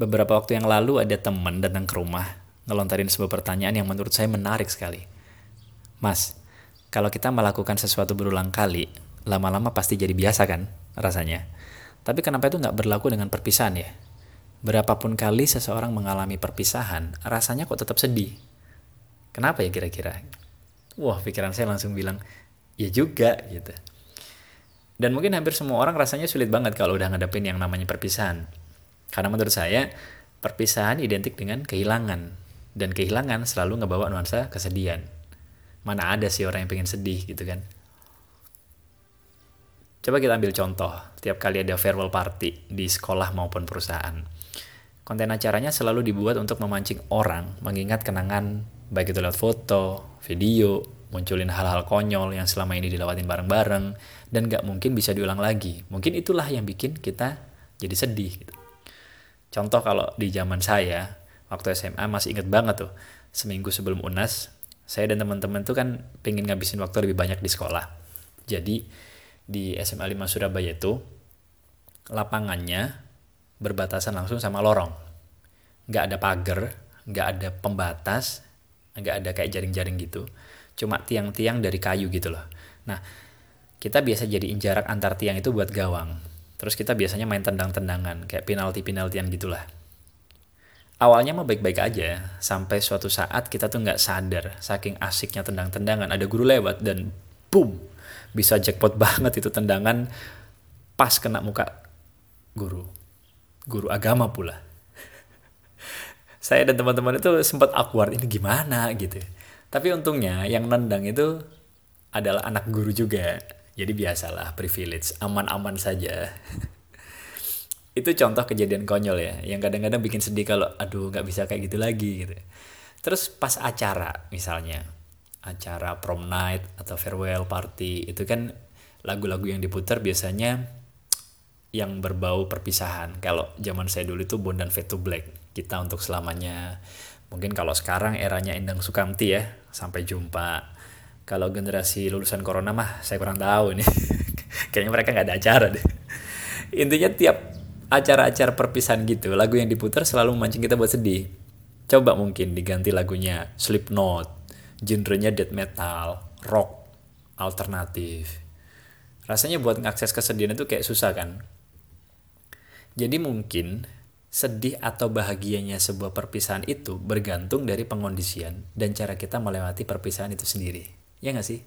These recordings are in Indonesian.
Beberapa waktu yang lalu ada teman datang ke rumah ngelontarin sebuah pertanyaan yang menurut saya menarik sekali. Mas, kalau kita melakukan sesuatu berulang kali, lama-lama pasti jadi biasa kan rasanya. Tapi kenapa itu nggak berlaku dengan perpisahan ya? Berapapun kali seseorang mengalami perpisahan, rasanya kok tetap sedih. Kenapa ya kira-kira? Wah, pikiran saya langsung bilang, ya juga gitu. Dan mungkin hampir semua orang rasanya sulit banget kalau udah ngadepin yang namanya perpisahan. Karena menurut saya, perpisahan identik dengan kehilangan. Dan kehilangan selalu ngebawa nuansa kesedihan. Mana ada sih orang yang pengen sedih gitu kan. Coba kita ambil contoh, tiap kali ada farewell party di sekolah maupun perusahaan. Konten acaranya selalu dibuat untuk memancing orang mengingat kenangan baik itu lewat foto, video, munculin hal-hal konyol yang selama ini dilewatin bareng-bareng, dan gak mungkin bisa diulang lagi. Mungkin itulah yang bikin kita jadi sedih. Gitu. Contoh kalau di zaman saya, waktu SMA masih inget banget tuh, seminggu sebelum UNAS, saya dan teman-teman tuh kan pengen ngabisin waktu lebih banyak di sekolah. Jadi di SMA 5 Surabaya itu, lapangannya berbatasan langsung sama lorong. Nggak ada pagar, nggak ada pembatas, nggak ada kayak jaring-jaring gitu. Cuma tiang-tiang dari kayu gitu loh. Nah, kita biasa jadiin jarak antar tiang itu buat gawang. Terus kita biasanya main tendang-tendangan, kayak penalti-penaltian gitulah. Awalnya mah baik-baik aja, sampai suatu saat kita tuh nggak sadar, saking asiknya tendang-tendangan, ada guru lewat dan boom, bisa jackpot banget itu tendangan pas kena muka guru. Guru agama pula. Saya dan teman-teman itu sempat awkward, ini gimana gitu. Tapi untungnya yang nendang itu adalah anak guru juga jadi biasalah privilege, aman-aman saja. itu contoh kejadian konyol ya, yang kadang-kadang bikin sedih kalau aduh nggak bisa kayak gitu lagi gitu. Terus pas acara misalnya, acara prom night atau farewell party itu kan lagu-lagu yang diputar biasanya yang berbau perpisahan. Kalau zaman saya dulu itu Bondan Fade to Black, kita untuk selamanya. Mungkin kalau sekarang eranya Endang Sukamti ya, sampai jumpa kalau generasi lulusan corona mah saya kurang tahu nih kayaknya mereka nggak ada acara deh. Intinya tiap acara-acara perpisahan gitu lagu yang diputar selalu memancing kita buat sedih. Coba mungkin diganti lagunya Slipknot genrenya death metal rock alternatif. Rasanya buat ngakses kesedihan itu kayak susah kan? Jadi mungkin sedih atau bahagianya sebuah perpisahan itu bergantung dari pengondisian dan cara kita melewati perpisahan itu sendiri. Ya nggak sih?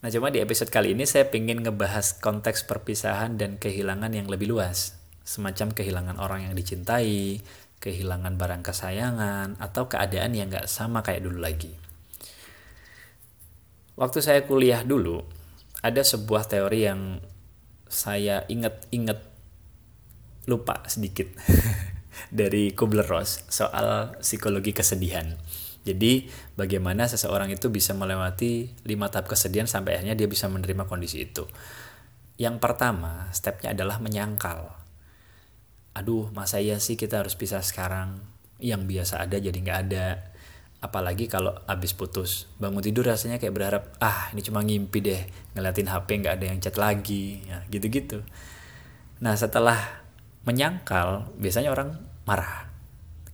Nah cuma di episode kali ini saya ingin ngebahas konteks perpisahan dan kehilangan yang lebih luas. Semacam kehilangan orang yang dicintai, kehilangan barang kesayangan, atau keadaan yang nggak sama kayak dulu lagi. Waktu saya kuliah dulu, ada sebuah teori yang saya inget-inget lupa sedikit dari Kubler-Ross soal psikologi kesedihan. Jadi bagaimana seseorang itu bisa melewati lima tahap kesedihan sampai akhirnya dia bisa menerima kondisi itu. Yang pertama, stepnya adalah menyangkal. Aduh, masa iya sih kita harus pisah sekarang? Yang biasa ada jadi nggak ada. Apalagi kalau habis putus. Bangun tidur rasanya kayak berharap, ah ini cuma ngimpi deh. Ngeliatin HP nggak ada yang chat lagi. Ya, gitu-gitu. Nah setelah menyangkal, biasanya orang marah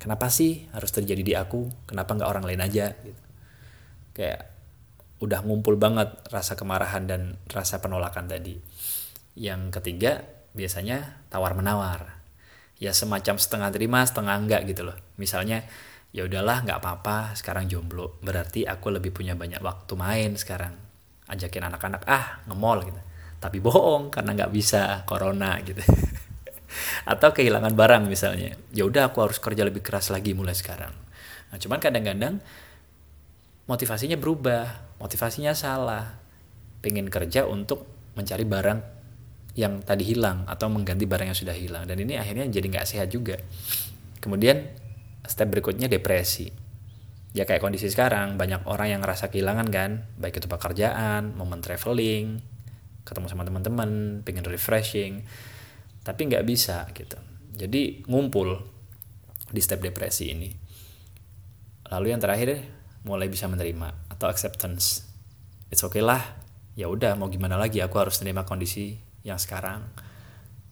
kenapa sih harus terjadi di aku? Kenapa nggak orang lain aja gitu. Kayak udah ngumpul banget rasa kemarahan dan rasa penolakan tadi. Yang ketiga biasanya tawar menawar ya semacam setengah terima setengah enggak gitu loh. Misalnya ya udahlah nggak apa-apa sekarang jomblo. Berarti aku lebih punya banyak waktu main sekarang. Ajakin anak-anak ah ngemol gitu. Tapi bohong karena nggak bisa corona gitu atau kehilangan barang misalnya. Ya udah aku harus kerja lebih keras lagi mulai sekarang. Nah cuman kadang-kadang motivasinya berubah motivasinya salah. Pengen kerja untuk mencari barang yang tadi hilang atau mengganti barang yang sudah hilang. Dan ini akhirnya jadi nggak sehat juga. Kemudian step berikutnya depresi. Ya kayak kondisi sekarang banyak orang yang ngerasa kehilangan kan. Baik itu pekerjaan momen traveling ketemu sama teman-teman pengen refreshing tapi nggak bisa gitu. Jadi ngumpul di step depresi ini. Lalu yang terakhir mulai bisa menerima atau acceptance. It's okay lah. Ya udah mau gimana lagi? Aku harus terima kondisi yang sekarang.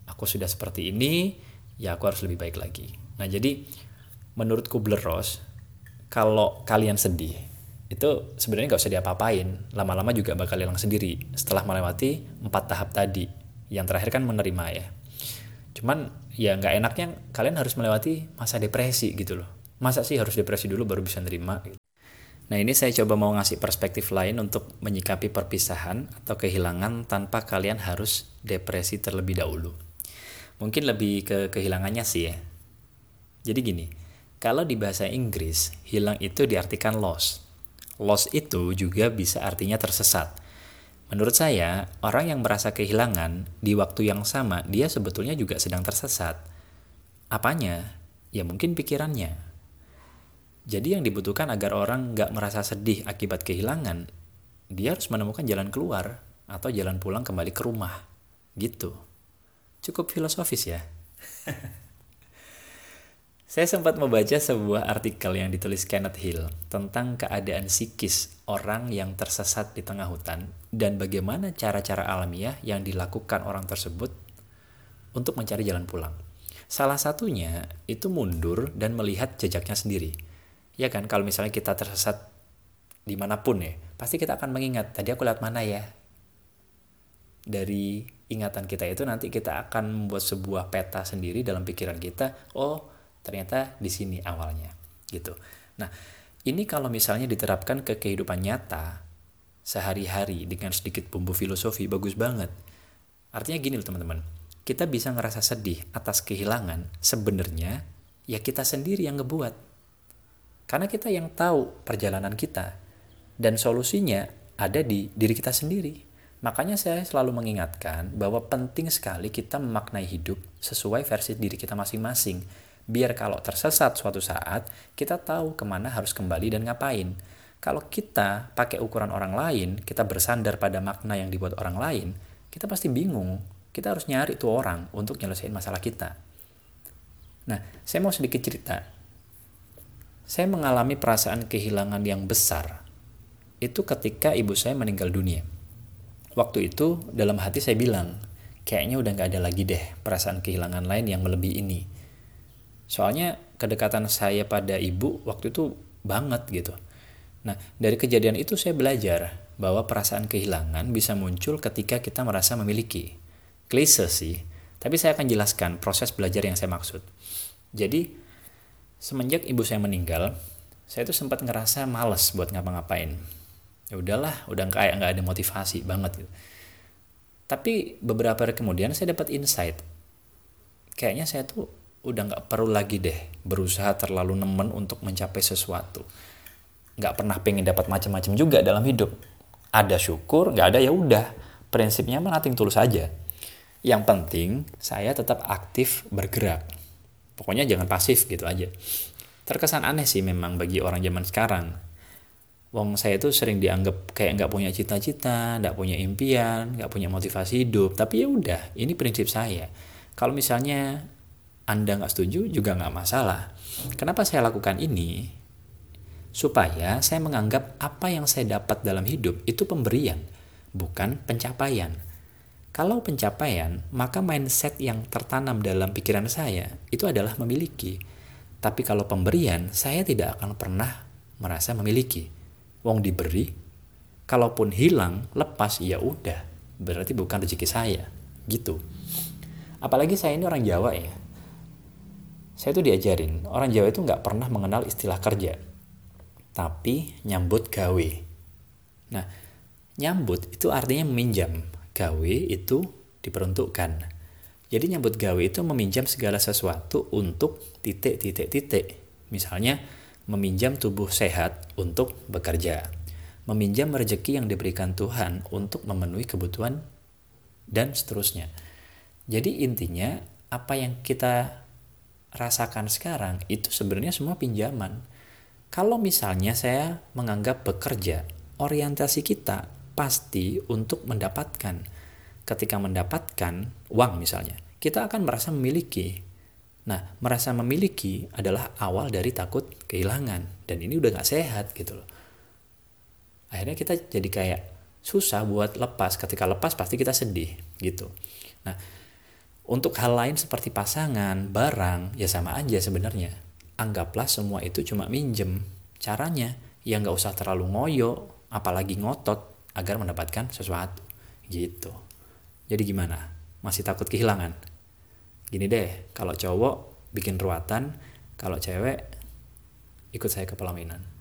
Aku sudah seperti ini ya aku harus lebih baik lagi. Nah jadi menurut Kubler-Ross kalau kalian sedih itu sebenarnya nggak usah diapa-apain. Lama-lama juga bakal hilang sendiri setelah melewati empat tahap tadi. Yang terakhir kan menerima ya cuman ya nggak enaknya kalian harus melewati masa depresi gitu loh masa sih harus depresi dulu baru bisa nerima gitu. Nah ini saya coba mau ngasih perspektif lain untuk menyikapi perpisahan atau kehilangan tanpa kalian harus depresi terlebih dahulu. Mungkin lebih ke kehilangannya sih ya. Jadi gini, kalau di bahasa Inggris, hilang itu diartikan loss. Loss itu juga bisa artinya tersesat. Menurut saya, orang yang merasa kehilangan di waktu yang sama, dia sebetulnya juga sedang tersesat. Apanya? Ya mungkin pikirannya, jadi yang dibutuhkan agar orang nggak merasa sedih akibat kehilangan, dia harus menemukan jalan keluar atau jalan pulang kembali ke rumah. Gitu. Cukup filosofis ya. Saya sempat membaca sebuah artikel yang ditulis Kenneth Hill tentang keadaan psikis orang yang tersesat di tengah hutan dan bagaimana cara-cara alamiah yang dilakukan orang tersebut untuk mencari jalan pulang. Salah satunya itu mundur dan melihat jejaknya sendiri ya kan kalau misalnya kita tersesat di mana pun ya pasti kita akan mengingat tadi aku lihat mana ya dari ingatan kita itu nanti kita akan membuat sebuah peta sendiri dalam pikiran kita oh ternyata di sini awalnya gitu nah ini kalau misalnya diterapkan ke kehidupan nyata sehari-hari dengan sedikit bumbu filosofi bagus banget artinya gini loh teman-teman kita bisa ngerasa sedih atas kehilangan sebenarnya ya kita sendiri yang ngebuat karena kita yang tahu perjalanan kita dan solusinya ada di diri kita sendiri. Makanya saya selalu mengingatkan bahwa penting sekali kita memaknai hidup sesuai versi diri kita masing-masing. Biar kalau tersesat suatu saat, kita tahu ke mana harus kembali dan ngapain. Kalau kita pakai ukuran orang lain, kita bersandar pada makna yang dibuat orang lain, kita pasti bingung. Kita harus nyari tuh orang untuk nyelesain masalah kita. Nah, saya mau sedikit cerita saya mengalami perasaan kehilangan yang besar. Itu ketika ibu saya meninggal dunia. Waktu itu dalam hati saya bilang, kayaknya udah gak ada lagi deh perasaan kehilangan lain yang melebihi ini. Soalnya kedekatan saya pada ibu waktu itu banget gitu. Nah, dari kejadian itu saya belajar bahwa perasaan kehilangan bisa muncul ketika kita merasa memiliki. Klise sih, tapi saya akan jelaskan proses belajar yang saya maksud. Jadi, semenjak ibu saya meninggal saya tuh sempat ngerasa males buat ngapa-ngapain ya udahlah udah kayak nggak ada motivasi banget gitu tapi beberapa hari kemudian saya dapat insight kayaknya saya tuh udah nggak perlu lagi deh berusaha terlalu nemen untuk mencapai sesuatu nggak pernah pengen dapat macam-macam juga dalam hidup ada syukur nggak ada ya udah prinsipnya nating tulus aja yang penting saya tetap aktif bergerak Pokoknya jangan pasif gitu aja. Terkesan aneh sih memang bagi orang zaman sekarang. Wong saya tuh sering dianggap kayak nggak punya cita-cita, nggak punya impian, nggak punya motivasi hidup. Tapi ya udah, ini prinsip saya. Kalau misalnya anda nggak setuju juga nggak masalah. Kenapa saya lakukan ini? Supaya saya menganggap apa yang saya dapat dalam hidup itu pemberian, bukan pencapaian. Kalau pencapaian, maka mindset yang tertanam dalam pikiran saya itu adalah memiliki. Tapi kalau pemberian, saya tidak akan pernah merasa memiliki. Wong diberi, kalaupun hilang, lepas, ya udah. Berarti bukan rezeki saya. Gitu. Apalagi saya ini orang Jawa ya. Saya tuh diajarin, orang Jawa itu nggak pernah mengenal istilah kerja. Tapi nyambut gawe. Nah, nyambut itu artinya meminjam gawe itu diperuntukkan. Jadi nyambut gawe itu meminjam segala sesuatu untuk titik-titik-titik. Misalnya meminjam tubuh sehat untuk bekerja. Meminjam rezeki yang diberikan Tuhan untuk memenuhi kebutuhan dan seterusnya. Jadi intinya apa yang kita rasakan sekarang itu sebenarnya semua pinjaman. Kalau misalnya saya menganggap bekerja, orientasi kita pasti untuk mendapatkan. Ketika mendapatkan uang misalnya, kita akan merasa memiliki. Nah, merasa memiliki adalah awal dari takut kehilangan. Dan ini udah gak sehat gitu loh. Akhirnya kita jadi kayak susah buat lepas. Ketika lepas pasti kita sedih gitu. Nah, Untuk hal lain seperti pasangan, barang, ya sama aja sebenarnya. Anggaplah semua itu cuma minjem. Caranya, ya nggak usah terlalu ngoyo, apalagi ngotot agar mendapatkan sesuatu. Gitu. Jadi gimana? Masih takut kehilangan? Gini deh, kalau cowok bikin ruatan, kalau cewek ikut saya ke pelaminan.